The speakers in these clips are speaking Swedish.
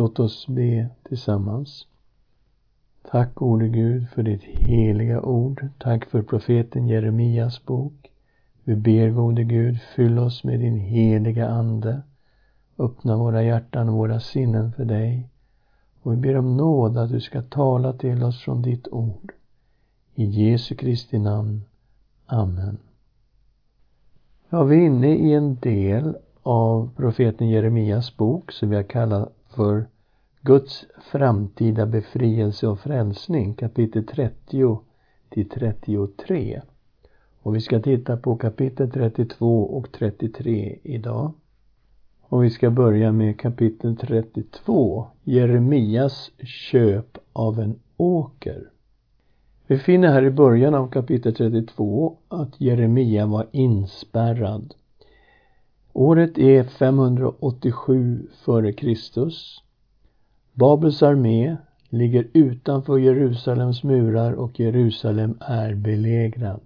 Låt oss be tillsammans. Tack gode Gud för ditt heliga ord. Tack för profeten Jeremias bok. Vi ber gode Gud, fyll oss med din heliga Ande. Öppna våra hjärtan och våra sinnen för dig. Och vi ber om nåd att du ska tala till oss från ditt ord. I Jesu Kristi namn. Amen. Ja, vi är inne i en del av profeten Jeremias bok som vi har kallat för Guds framtida befrielse och frälsning, kapitel 30 till 33. Och vi ska titta på kapitel 32 och 33 idag. Och vi ska börja med kapitel 32, Jeremias köp av en åker. Vi finner här i början av kapitel 32 att Jeremia var inspärrad. Året är 587 f.Kr. Babels armé ligger utanför Jerusalems murar och Jerusalem är belägrad.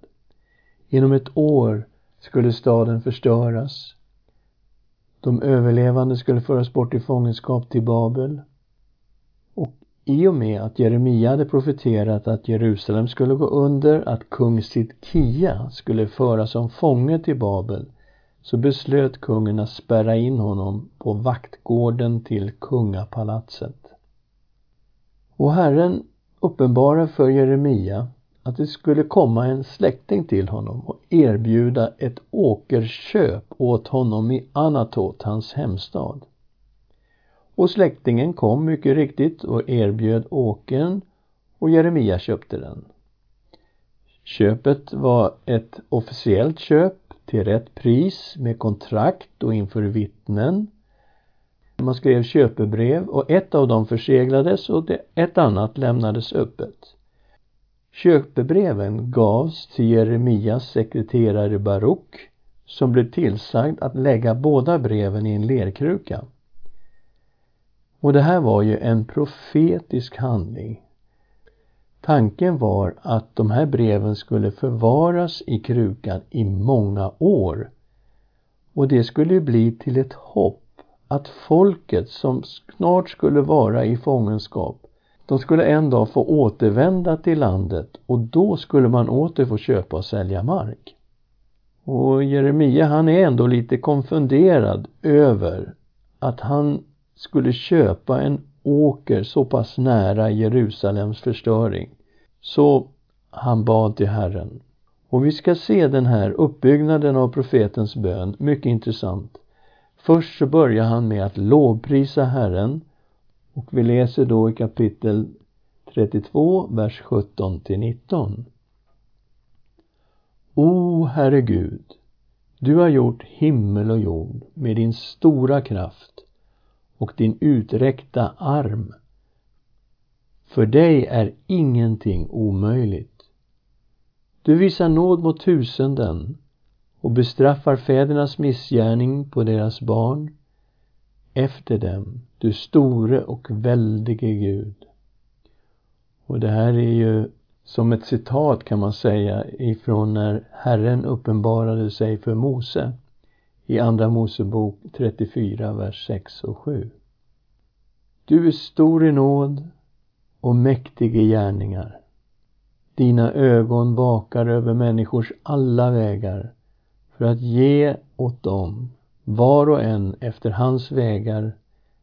Inom ett år skulle staden förstöras. De överlevande skulle föras bort i fångenskap till Babel. Och i och med att Jeremia hade profeterat att Jerusalem skulle gå under, att kung Sidkia skulle föras som fånge till Babel, så beslöt kungen att spärra in honom på vaktgården till kungapalatset. Och Herren uppenbarar för Jeremia att det skulle komma en släkting till honom och erbjuda ett åkerköp åt honom i Anatot, hans hemstad. Och släktingen kom mycket riktigt och erbjöd åkern och Jeremia köpte den. Köpet var ett officiellt köp till rätt pris med kontrakt och inför vittnen. Man skrev köpebrev och ett av dem förseglades och ett annat lämnades öppet. Köpebreven gavs till Jeremias sekreterare Baruk som blev tillsagd att lägga båda breven i en lerkruka. Och det här var ju en profetisk handling. Tanken var att de här breven skulle förvaras i krukan i många år. Och det skulle bli till ett hopp att folket som snart skulle vara i fångenskap de skulle en dag få återvända till landet och då skulle man åter få köpa och sälja mark. Och Jeremia han är ändå lite konfunderad över att han skulle köpa en åker så pass nära Jerusalems förstöring. Så han bad till Herren. Och vi ska se den här uppbyggnaden av profetens bön, mycket intressant. Först så börjar han med att lovprisa Herren och vi läser då i kapitel 32, vers 17 till 19. O Herre Gud, du har gjort himmel och jord med din stora kraft och din uträckta arm. För dig är ingenting omöjligt. Du visar nåd mot tusenden och bestraffar fädernas missgärning på deras barn efter dem, du store och väldige Gud. Och det här är ju som ett citat kan man säga ifrån när Herren uppenbarade sig för Mose i Andra Mosebok 34, vers 6 och 7. Du är stor i nåd och mäktig i gärningar. Dina ögon vakar över människors alla vägar för att ge åt dem var och en efter hans vägar,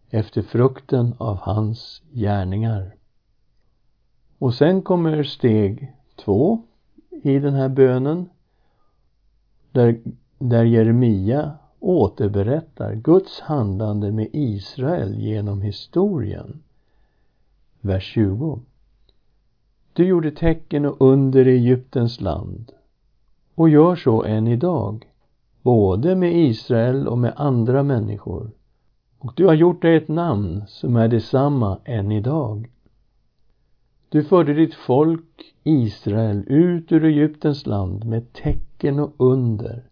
efter frukten av hans gärningar. Och sen kommer steg två i den här bönen där, där Jeremia återberättar Guds handlande med Israel genom historien. Vers 20. Du gjorde tecken och under i Egyptens land och gör så än idag, både med Israel och med andra människor. Och du har gjort dig ett namn som är detsamma än idag. Du förde ditt folk Israel ut ur Egyptens land med tecken och under,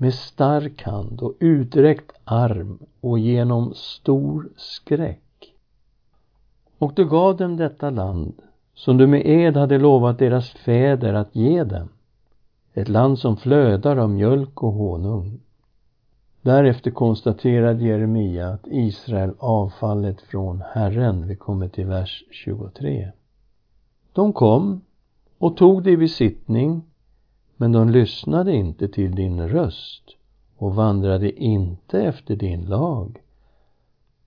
med stark hand och uträckt arm och genom stor skräck. Och du gav dem detta land som du med ed hade lovat deras fäder att ge dem, ett land som flödar av mjölk och honung. Därefter konstaterade Jeremia att Israel avfallit från Herren. Vi kommer till vers 23. De kom och tog det i besittning, men de lyssnade inte till din röst och vandrade inte efter din lag.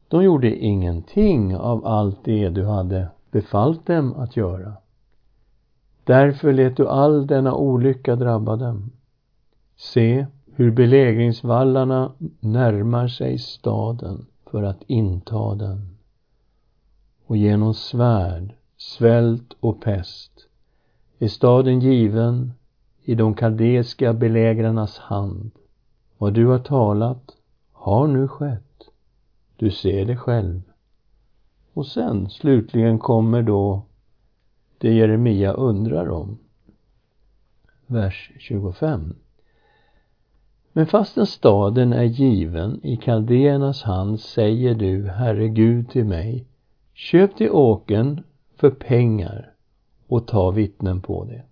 De gjorde ingenting av allt det du hade befallt dem att göra. Därför lät du all denna olycka drabba dem. Se hur belägringsvallarna närmar sig staden för att inta den. Och genom svärd, svält och pest är staden given i de kaldeiska belägrarnas hand. Vad du har talat har nu skett. Du ser det själv. Och sen slutligen kommer då det Jeremia undrar om. Vers 25. Men fastän staden är given i kaldéernas hand säger du, Herre Gud, till mig, köp till åken för pengar och ta vittnen på det.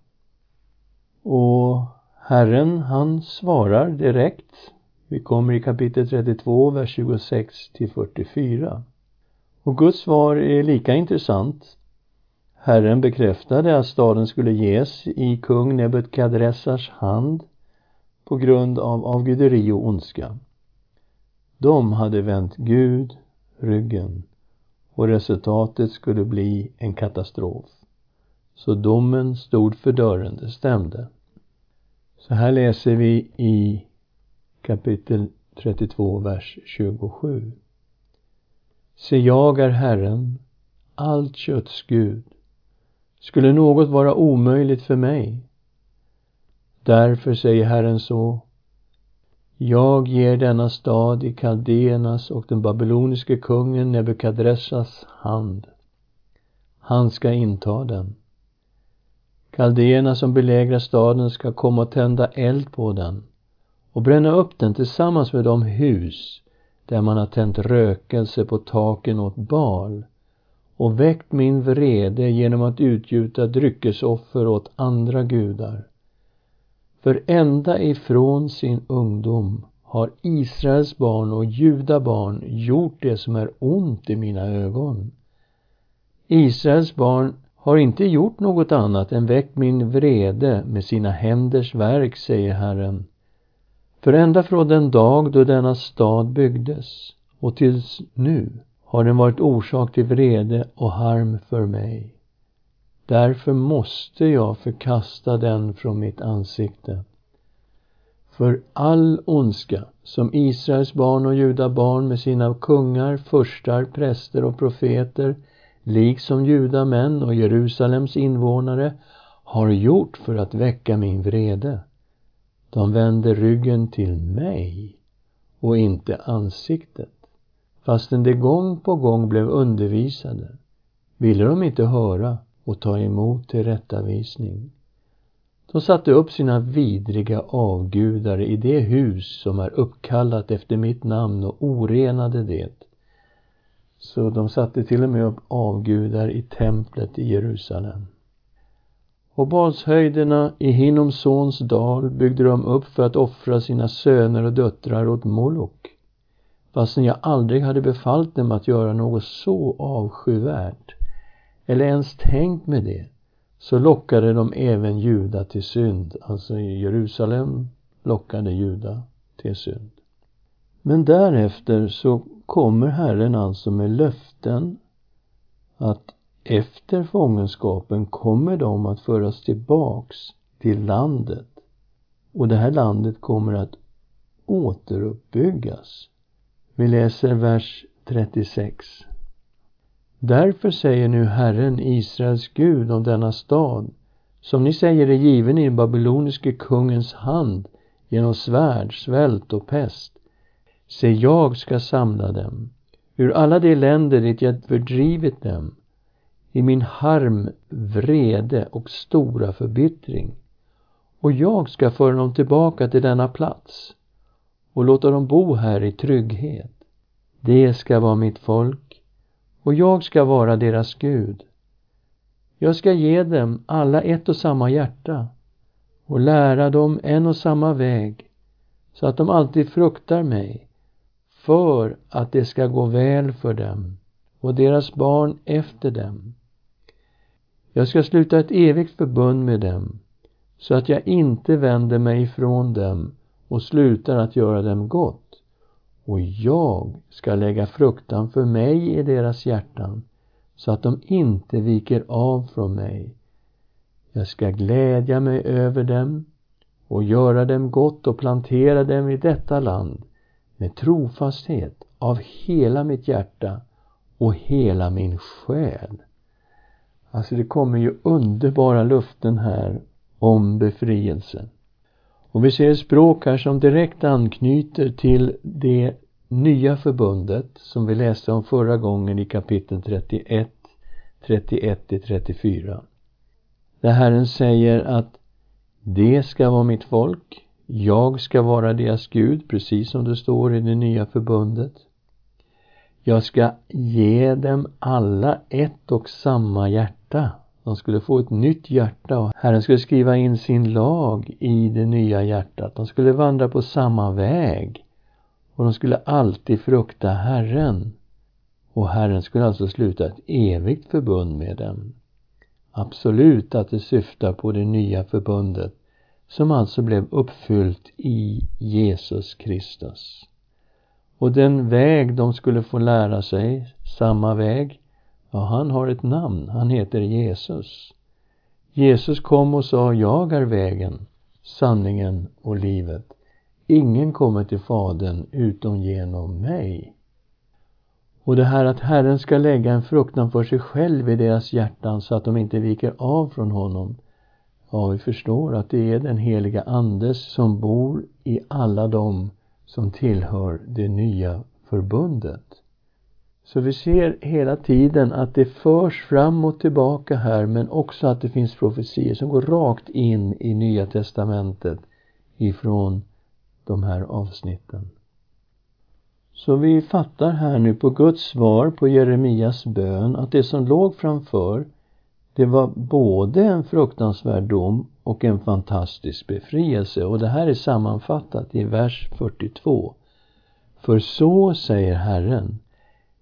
Och Herren, han svarar direkt. Vi kommer i kapitel 32, vers 26 till 44. Och Guds svar är lika intressant. Herren bekräftade att staden skulle ges i kung Nebukadressars hand på grund av avguderi och ondska. De hade vänt Gud ryggen och resultatet skulle bli en katastrof. Så domen stod för dörren, det stämde. Så här läser vi i kapitel 32, vers 27. Se, jag är Herren, allt kötts Gud. Skulle något vara omöjligt för mig? Därför säger Herren så. Jag ger denna stad i kaldéernas och den babyloniske kungen Nebukadressas hand. Han ska inta den. Kaldéerna som belägrar staden ska komma och tända eld på den och bränna upp den tillsammans med de hus där man har tänt rökelse på taken åt bal och väckt min vrede genom att utgjuta dryckesoffer åt andra gudar. För ända ifrån sin ungdom har Israels barn och judabarn gjort det som är ont i mina ögon. Israels barn har inte gjort något annat än väckt min vrede med sina händers verk, säger Herren. För ända från den dag då denna stad byggdes och tills nu har den varit orsak till vrede och harm för mig. Därför måste jag förkasta den från mitt ansikte. För all ondska som Israels barn och judabarn med sina kungar, furstar, präster och profeter liksom judamän och Jerusalems invånare har gjort för att väcka min vrede. De vände ryggen till mig och inte ansiktet. Fastän de gång på gång blev undervisade ville de inte höra och ta emot tillrättavisning. De satte upp sina vidriga avgudar i det hus som är uppkallat efter mitt namn och orenade det. Så de satte till och med upp avgudar i templet i Jerusalem. Och badshöjderna i Hinnoms sons dal byggde de upp för att offra sina söner och döttrar åt Molok fastän jag aldrig hade befallt dem att göra något så avskyvärt eller ens tänkt med det så lockade de även Juda till synd. Alltså i Jerusalem lockade Juda till synd. Men därefter så kommer Herren alltså med löften att efter fångenskapen kommer de att föras tillbaks till landet och det här landet kommer att återuppbyggas. Vi läser vers 36. Därför säger nu Herren, Israels Gud, om denna stad, som ni säger är given i den babyloniske kungens hand genom svärd, svält och pest. Se, jag ska samla dem ur alla de länder dit jag fördrivit dem i min harm, vrede och stora förbittring. Och jag ska föra dem tillbaka till denna plats och låta dem bo här i trygghet. Det ska vara mitt folk och jag ska vara deras Gud. Jag ska ge dem alla ett och samma hjärta och lära dem en och samma väg så att de alltid fruktar mig, för att det ska gå väl för dem och deras barn efter dem. Jag ska sluta ett evigt förbund med dem, så att jag inte vänder mig ifrån dem och slutar att göra dem gott. Och jag ska lägga fruktan för mig i deras hjärtan, så att de inte viker av från mig. Jag ska glädja mig över dem och göra dem gott och plantera dem i detta land med trofasthet av hela mitt hjärta och hela min själ. Alltså det kommer ju underbara luften här om befrielse. Och vi ser ett språk här som direkt anknyter till det nya förbundet som vi läste om förra gången i kapitel 31, 31-34. Där Herren säger att det ska vara mitt folk, jag ska vara deras Gud, precis som det står i det nya förbundet. Jag ska ge dem alla ett och samma hjärta. De skulle få ett nytt hjärta och Herren skulle skriva in sin lag i det nya hjärtat. De skulle vandra på samma väg och de skulle alltid frukta Herren. Och Herren skulle alltså sluta ett evigt förbund med dem. Absolut att det syftar på det nya förbundet som alltså blev uppfyllt i Jesus Kristus. Och den väg de skulle få lära sig, samma väg, ja, han har ett namn, han heter Jesus. Jesus kom och sa, jag är vägen, sanningen och livet. Ingen kommer till Fadern utom genom mig. Och det här att Herren ska lägga en fruktan för sig själv i deras hjärtan så att de inte viker av från honom. Ja, vi förstår att det är den heliga Andes som bor i alla dem som tillhör det nya förbundet. Så vi ser hela tiden att det förs fram och tillbaka här men också att det finns profetier som går rakt in i Nya Testamentet ifrån de här avsnitten. Så vi fattar här nu på Guds svar på Jeremias bön att det som låg framför det var både en fruktansvärd dom och en fantastisk befrielse och det här är sammanfattat i vers 42. För så säger Herren,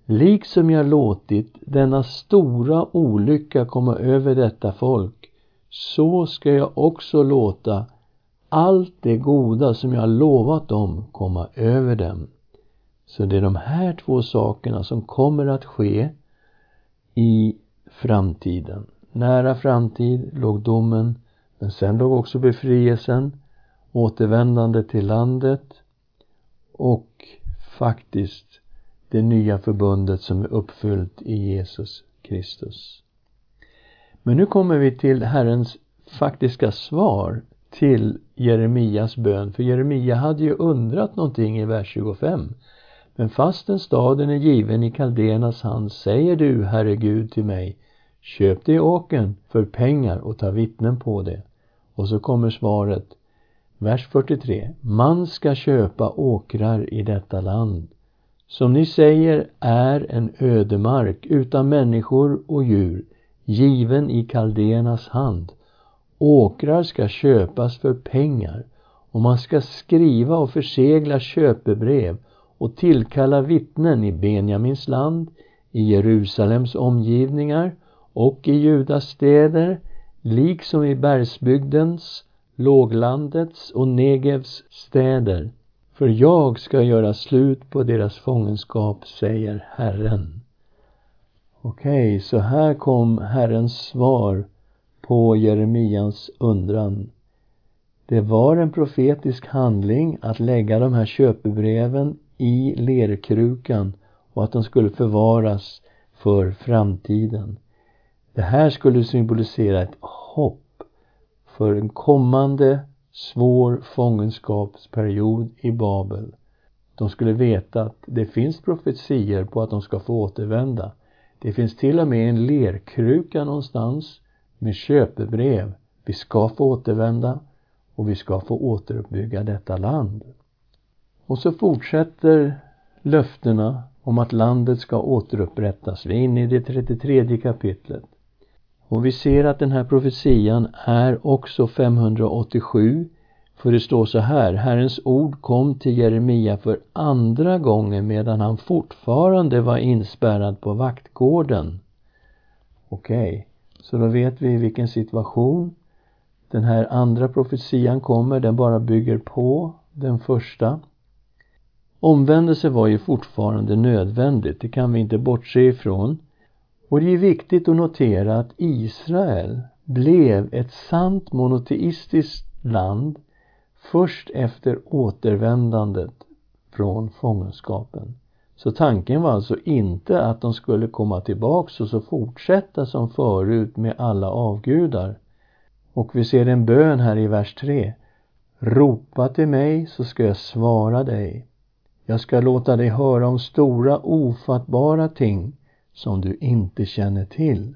liksom jag låtit denna stora olycka komma över detta folk, så ska jag också låta allt det goda som jag lovat dem komma över dem. Så det är de här två sakerna som kommer att ske i framtiden. Nära framtid låg domen, men sen låg också befrielsen, återvändande till landet och faktiskt det nya förbundet som är uppfyllt i Jesus Kristus. Men nu kommer vi till Herrens faktiska svar till Jeremias bön, för Jeremia hade ju undrat någonting i vers 25. Men fastän staden är given i kaldéernas hand säger du, Herre Gud, till mig, köp dig åken för pengar och ta vittnen på det. Och så kommer svaret, vers 43. Man ska köpa åkrar i detta land, som ni säger är en ödemark utan människor och djur, given i kaldéernas hand. Åkrar ska köpas för pengar och man ska skriva och försegla köpebrev och tillkalla vittnen i Benjamins land, i Jerusalems omgivningar och i Judas städer, liksom i bergsbygdens, låglandets och Negevs städer. För jag ska göra slut på deras fångenskap, säger Herren. Okej, okay, så här kom Herrens svar på Jeremias undran. Det var en profetisk handling att lägga de här köpebreven i lerkrukan och att de skulle förvaras för framtiden. Det här skulle symbolisera ett hopp för en kommande svår fångenskapsperiod i Babel. De skulle veta att det finns profetier på att de ska få återvända. Det finns till och med en lerkruka någonstans med köpebrev. Vi ska få återvända och vi ska få återuppbygga detta land. Och så fortsätter löftena om att landet ska återupprättas. Vi är inne i det 33 kapitlet. Och vi ser att den här profetian är också 587 För det står så här, Herrens ord kom till Jeremia för andra gången medan han fortfarande var inspärrad på vaktgården. Okej, okay. så då vet vi vilken situation den här andra profetian kommer, den bara bygger på den första. Omvändelse var ju fortfarande nödvändigt, det kan vi inte bortse ifrån. Och det är viktigt att notera att Israel blev ett sant monoteistiskt land först efter återvändandet från fångenskapen. Så tanken var alltså inte att de skulle komma tillbaks och så fortsätta som förut med alla avgudar. Och vi ser en bön här i vers 3. Ropa till mig så ska jag svara dig. Jag ska låta dig höra om stora ofattbara ting som du inte känner till.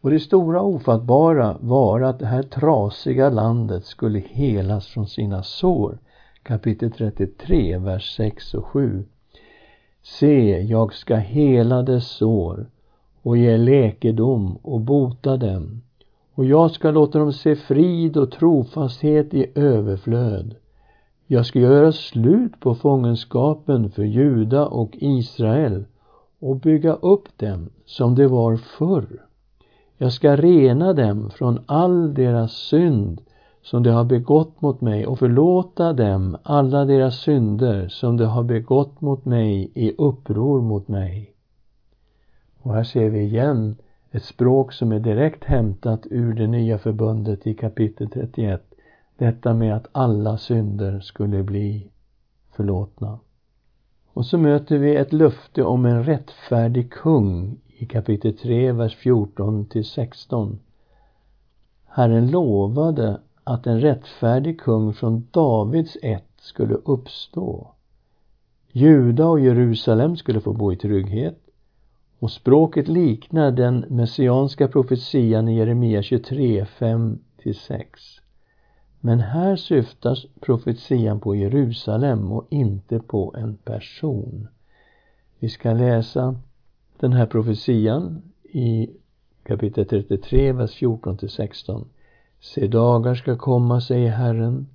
Och det stora ofattbara var att det här trasiga landet skulle helas från sina sår. Kapitel 33, vers 6 och 7. Se, jag ska hela dess sår och ge läkedom och bota dem och jag ska låta dem se frid och trofasthet i överflöd. Jag ska göra slut på fångenskapen för Juda och Israel och bygga upp dem som det var förr. Jag ska rena dem från all deras synd som de har begått mot mig och förlåta dem alla deras synder som de har begått mot mig i uppror mot mig. Och här ser vi igen ett språk som är direkt hämtat ur det nya förbundet i kapitel 31. Detta med att alla synder skulle bli förlåtna. Och så möter vi ett löfte om en rättfärdig kung i kapitel 3, vers 14 till 16. Herren lovade att en rättfärdig kung från Davids ett skulle uppstå. Juda och Jerusalem skulle få bo i trygghet och språket liknar den messianska profetian i Jeremia 23, 5-6. Men här syftas profetian på Jerusalem och inte på en person. Vi ska läsa den här profetian i kapitel 33, vers 14 16. Se dagar ska komma, säger Herren,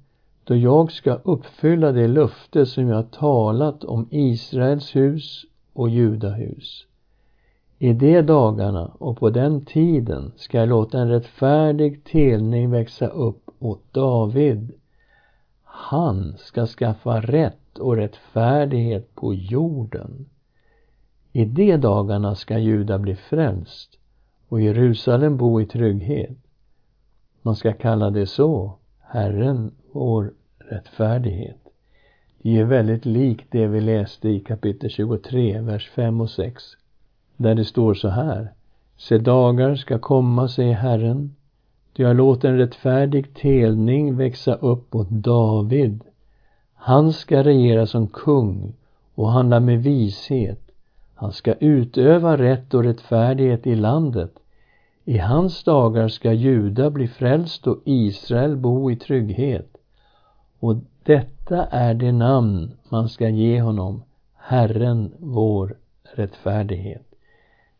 då jag ska uppfylla det löfte som jag talat om Israels hus och Judahus. I de dagarna och på den tiden ska jag låta en rättfärdig telning växa upp åt David. Han ska skaffa rätt och rättfärdighet på jorden. I de dagarna ska Juda bli frälst och Jerusalem bo i trygghet. Man ska kalla det så, Herren vår rättfärdighet. Det är väldigt likt det vi läste i kapitel 23, vers 5 och 6 där det står så här. Se dagar ska komma, säger Herren, då jag låter en rättfärdig telning växa upp åt David. Han ska regera som kung och handla med vishet. Han ska utöva rätt och rättfärdighet i landet. I hans dagar ska Juda bli frälst och Israel bo i trygghet. Och detta är det namn man ska ge honom, Herren vår rättfärdighet.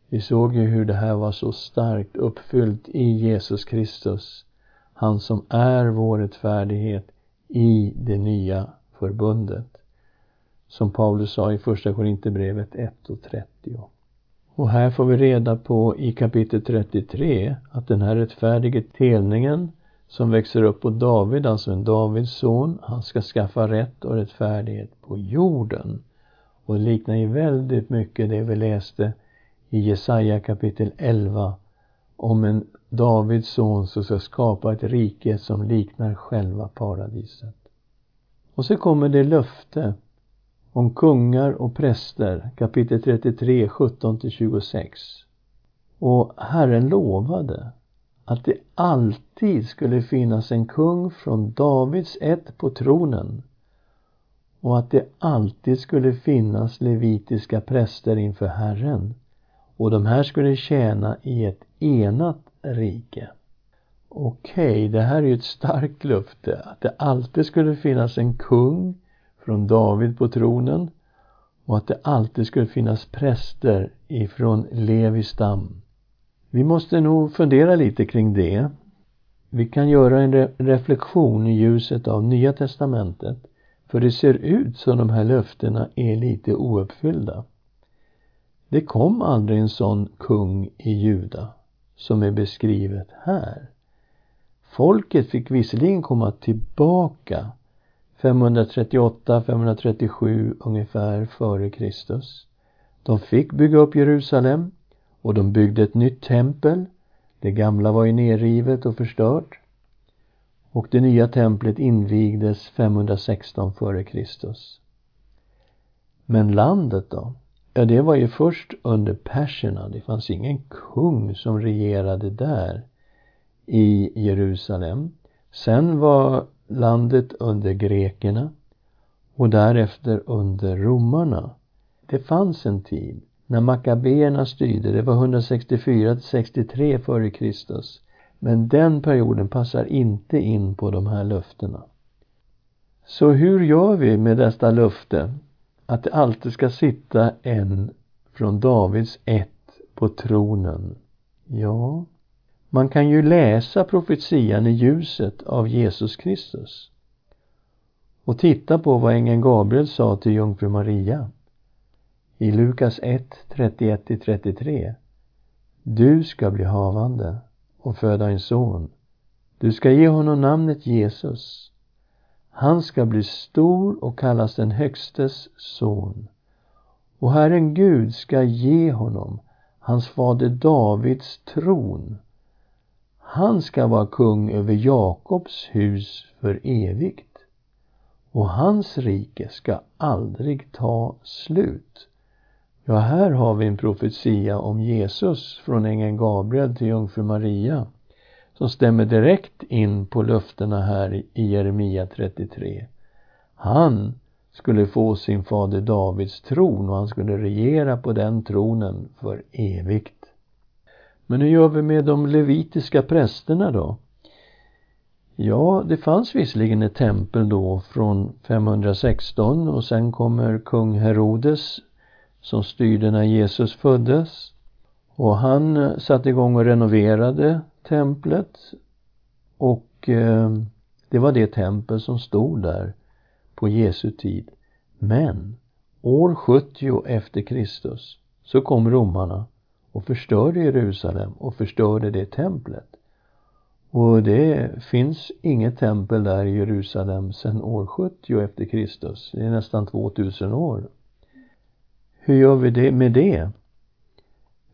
Vi såg ju hur det här var så starkt uppfyllt i Jesus Kristus, han som är vår rättfärdighet i det nya förbundet. Som Paulus sa i Första Korinthierbrevet 1 och 30. Och här får vi reda på i kapitel 33 att den här rättfärdige telningen som växer upp på David, alltså en Davids son, han ska skaffa rätt och rättfärdighet på jorden. Och det liknar ju väldigt mycket det vi läste i Jesaja kapitel 11 om en Davids son som ska skapa ett rike som liknar själva paradiset. Och så kommer det löfte om kungar och präster, kapitel 33, 17-26. Och Herren lovade att det alltid skulle finnas en kung från Davids ett på tronen och att det alltid skulle finnas levitiska präster inför Herren och de här skulle tjäna i ett enat rike. Okej, okay, det här är ju ett starkt löfte att det alltid skulle finnas en kung från David på tronen och att det alltid skulle finnas präster ifrån Levi stam. Vi måste nog fundera lite kring det. vi kan göra en re reflektion i ljuset av Nya Testamentet. För det ser ut som de här löftena är lite ouppfyllda. Det kom aldrig en sån kung i Juda som är beskrivet här. Folket fick visserligen komma tillbaka 538, 537 ungefär före Kristus. De fick bygga upp Jerusalem och de byggde ett nytt tempel. Det gamla var ju nerrivet och förstört. Och det nya templet invigdes 516 före Kristus. Men landet då? Ja, det var ju först under perserna. Det fanns ingen kung som regerade där i Jerusalem. Sen var landet under grekerna och därefter under romarna. Det fanns en tid när makabéerna styrde, det var 164 till 63 före Kristus. Men den perioden passar inte in på de här löftena. Så hur gör vi med detta löfte? Att det alltid ska sitta en från Davids ett på tronen. Ja, man kan ju läsa profetian i ljuset av Jesus Kristus och titta på vad ängeln Gabriel sa till jungfru Maria i Lukas 1, 31-33. Du ska bli havande och föda en son. Du ska ge honom namnet Jesus. Han ska bli stor och kallas den Högstes son. Och Herren Gud ska ge honom hans fader Davids tron. Han ska vara kung över Jakobs hus för evigt och hans rike ska aldrig ta slut. Ja, här har vi en profetia om Jesus från ängeln Gabriel till jungfru Maria som stämmer direkt in på löftena här i Jeremia 33. Han skulle få sin fader Davids tron och han skulle regera på den tronen för evigt. Men hur gör vi med de levitiska prästerna då? Ja, det fanns visserligen ett tempel då från 516 och sen kommer kung Herodes som styrde när Jesus föddes. Och han eh, satte igång och renoverade templet och eh, det var det tempel som stod där på Jesu tid. Men år 70 efter Kristus så kom romarna och förstörde Jerusalem och förstörde det templet. Och det finns inget tempel där i Jerusalem sedan år 70 efter Kristus. Det är nästan 2000 år. Hur gör vi det med det?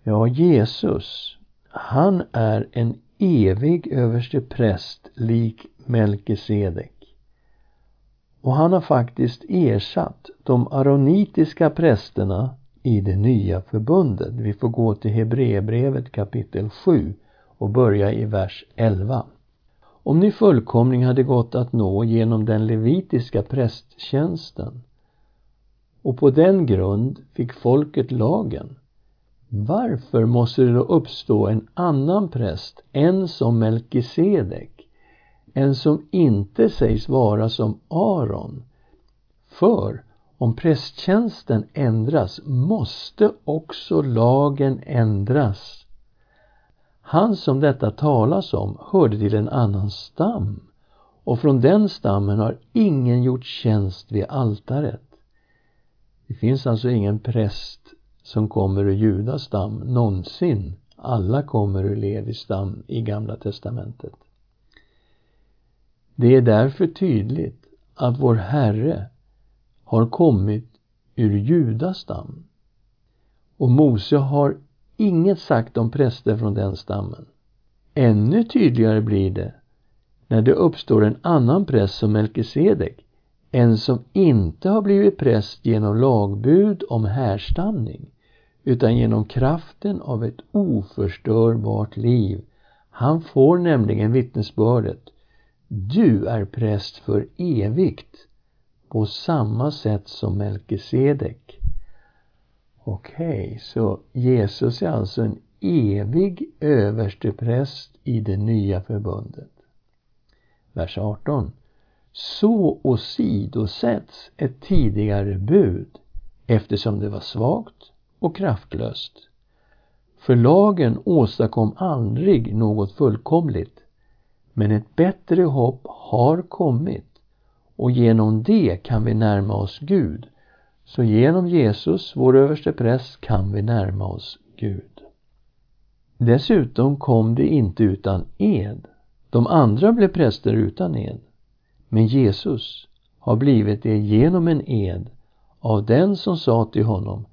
Ja, Jesus, han är en evig överste präst lik Melkisedek. Och han har faktiskt ersatt de aronitiska prästerna i det nya förbundet. Vi får gå till Hebreerbrevet kapitel 7 och börja i vers 11. Om ni fullkomning hade gått att nå genom den levitiska prästtjänsten och på den grund fick folket lagen. Varför måste det då uppstå en annan präst, en som Melkisedek, en som inte sägs vara som Aron? För om prästtjänsten ändras måste också lagen ändras. Han som detta talas om hörde till en annan stam och från den stammen har ingen gjort tjänst vid altaret. Det finns alltså ingen präst som kommer ur Judas stam någonsin. Alla kommer ur Levis stam i Gamla testamentet. Det är därför tydligt att vår Herre har kommit ur Judas stam. Och Mose har inget sagt om präster från den stammen. Ännu tydligare blir det när det uppstår en annan präst som Melkisedek en som inte har blivit präst genom lagbud om härstamning utan genom kraften av ett oförstörbart liv. Han får nämligen vittnesbördet Du är präst för evigt på samma sätt som Melkisedek. Okej, okay, så Jesus är alltså en evig överstepräst i det nya förbundet. Vers 18 så åsidosätts ett tidigare bud eftersom det var svagt och kraftlöst. För lagen åstadkom aldrig något fullkomligt Men ett bättre hopp har kommit och genom det kan vi närma oss Gud. Så genom Jesus, vår överste präst, kan vi närma oss Gud. Dessutom kom det inte utan ed. De andra blev präster utan ed. Men Jesus har blivit det genom en ed av den som sa till honom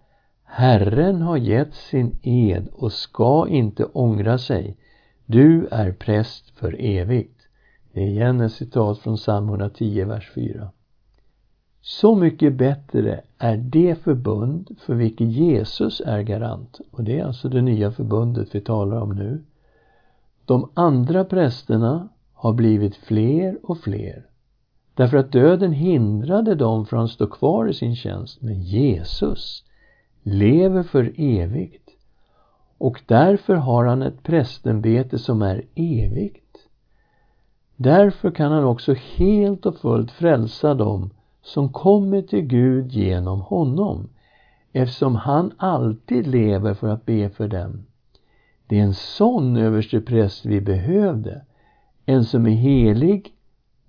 Herren har gett sin ed och ska inte ångra sig. Du är präst för evigt. Det är igen ett citat från psalm 110, vers 4. Så mycket bättre är det förbund för vilket Jesus är garant. Och det är alltså det nya förbundet vi talar om nu. De andra prästerna har blivit fler och fler. Därför att döden hindrade dem från att stå kvar i sin tjänst. Men Jesus lever för evigt. Och därför har han ett prästämbete som är evigt. Därför kan han också helt och fullt frälsa dem som kommer till Gud genom honom eftersom han alltid lever för att be för dem. Det är en sån överstepräst vi behövde. En som är helig,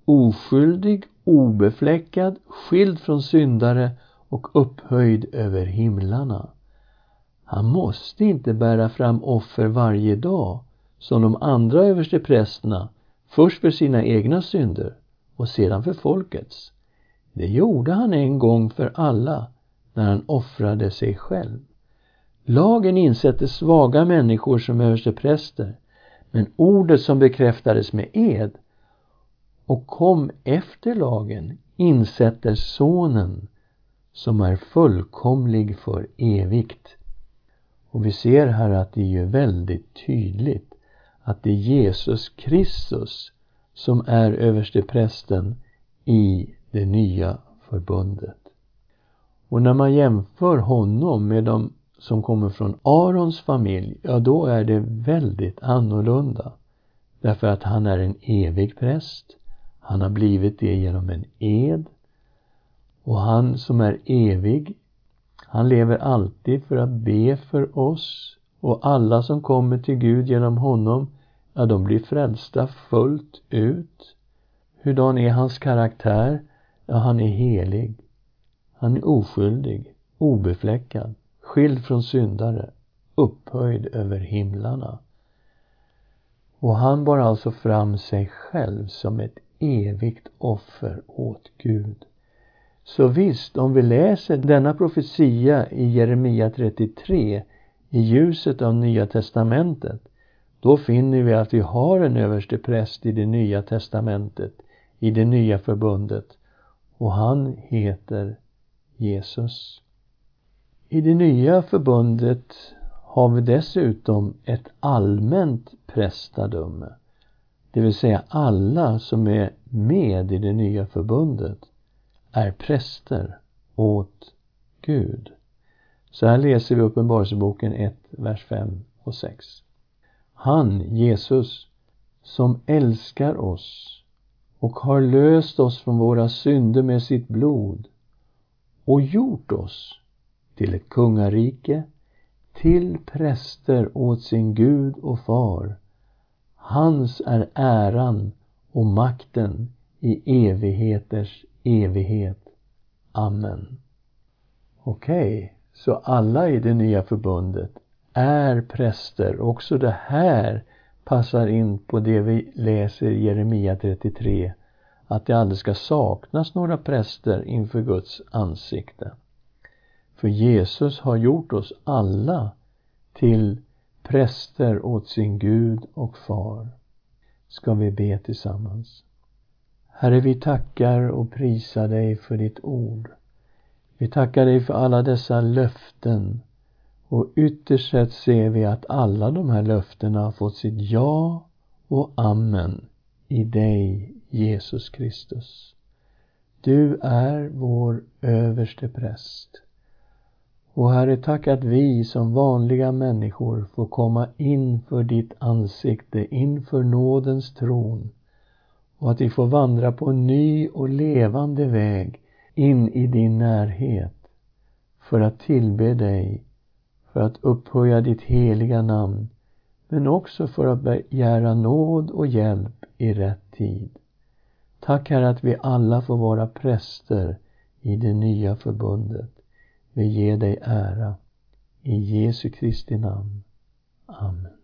oskyldig, obefläckad, skild från syndare och upphöjd över himlarna. Han måste inte bära fram offer varje dag som de andra översteprästerna, först för sina egna synder och sedan för folkets. Det gjorde han en gång för alla när han offrade sig själv. Lagen insätter svaga människor som överstepräster, men ordet som bekräftades med ed och kom efter lagen insätter Sonen som är fullkomlig för evigt. Och vi ser här att det är ju väldigt tydligt att det är Jesus Kristus som är översteprästen i det nya förbundet. Och när man jämför honom med de som kommer från Arons familj, ja då är det väldigt annorlunda. Därför att han är en evig präst. Han har blivit det genom en ed. Och han som är evig, han lever alltid för att be för oss. Och alla som kommer till Gud genom honom, ja de blir frälsta fullt ut. Hurdan är hans karaktär? Ja, han är helig. Han är oskyldig, obefläckad, skild från syndare, upphöjd över himlarna. Och han bar alltså fram sig själv som ett evigt offer åt Gud. Så visst, om vi läser denna profetia i Jeremia 33 i ljuset av Nya testamentet, då finner vi att vi har en överste präst i det Nya testamentet, i det nya förbundet, och han heter Jesus. I det nya förbundet har vi dessutom ett allmänt prästadöme. Det vill säga alla som är med i det nya förbundet är präster åt Gud. Så här läser vi Uppenbarelseboken 1, vers 5 och 6. Han, Jesus, som älskar oss och har löst oss från våra synder med sitt blod och gjort oss till ett kungarike, till präster åt sin Gud och far. Hans är äran och makten i evigheters evighet. Amen. Okej, okay, så alla i det nya förbundet är präster. Också det här passar in på det vi läser i Jeremia 33 att det aldrig ska saknas några präster inför Guds ansikte. För Jesus har gjort oss alla till präster åt sin Gud och far. Ska vi be tillsammans. Herre, vi tackar och prisar dig för ditt ord. Vi tackar dig för alla dessa löften och ytterst sett ser vi att alla de här löftena har fått sitt ja och amen i dig, Jesus Kristus. Du är vår överste präst. Och Herre, tack att vi som vanliga människor får komma inför ditt ansikte, inför nådens tron och att vi får vandra på en ny och levande väg in i din närhet för att tillbe dig, för att upphöja ditt heliga namn, men också för att begära nåd och hjälp i rätt tid. Tack Herre att vi alla får vara präster i det nya förbundet. Vi ger dig ära. I Jesu Kristi namn. Amen.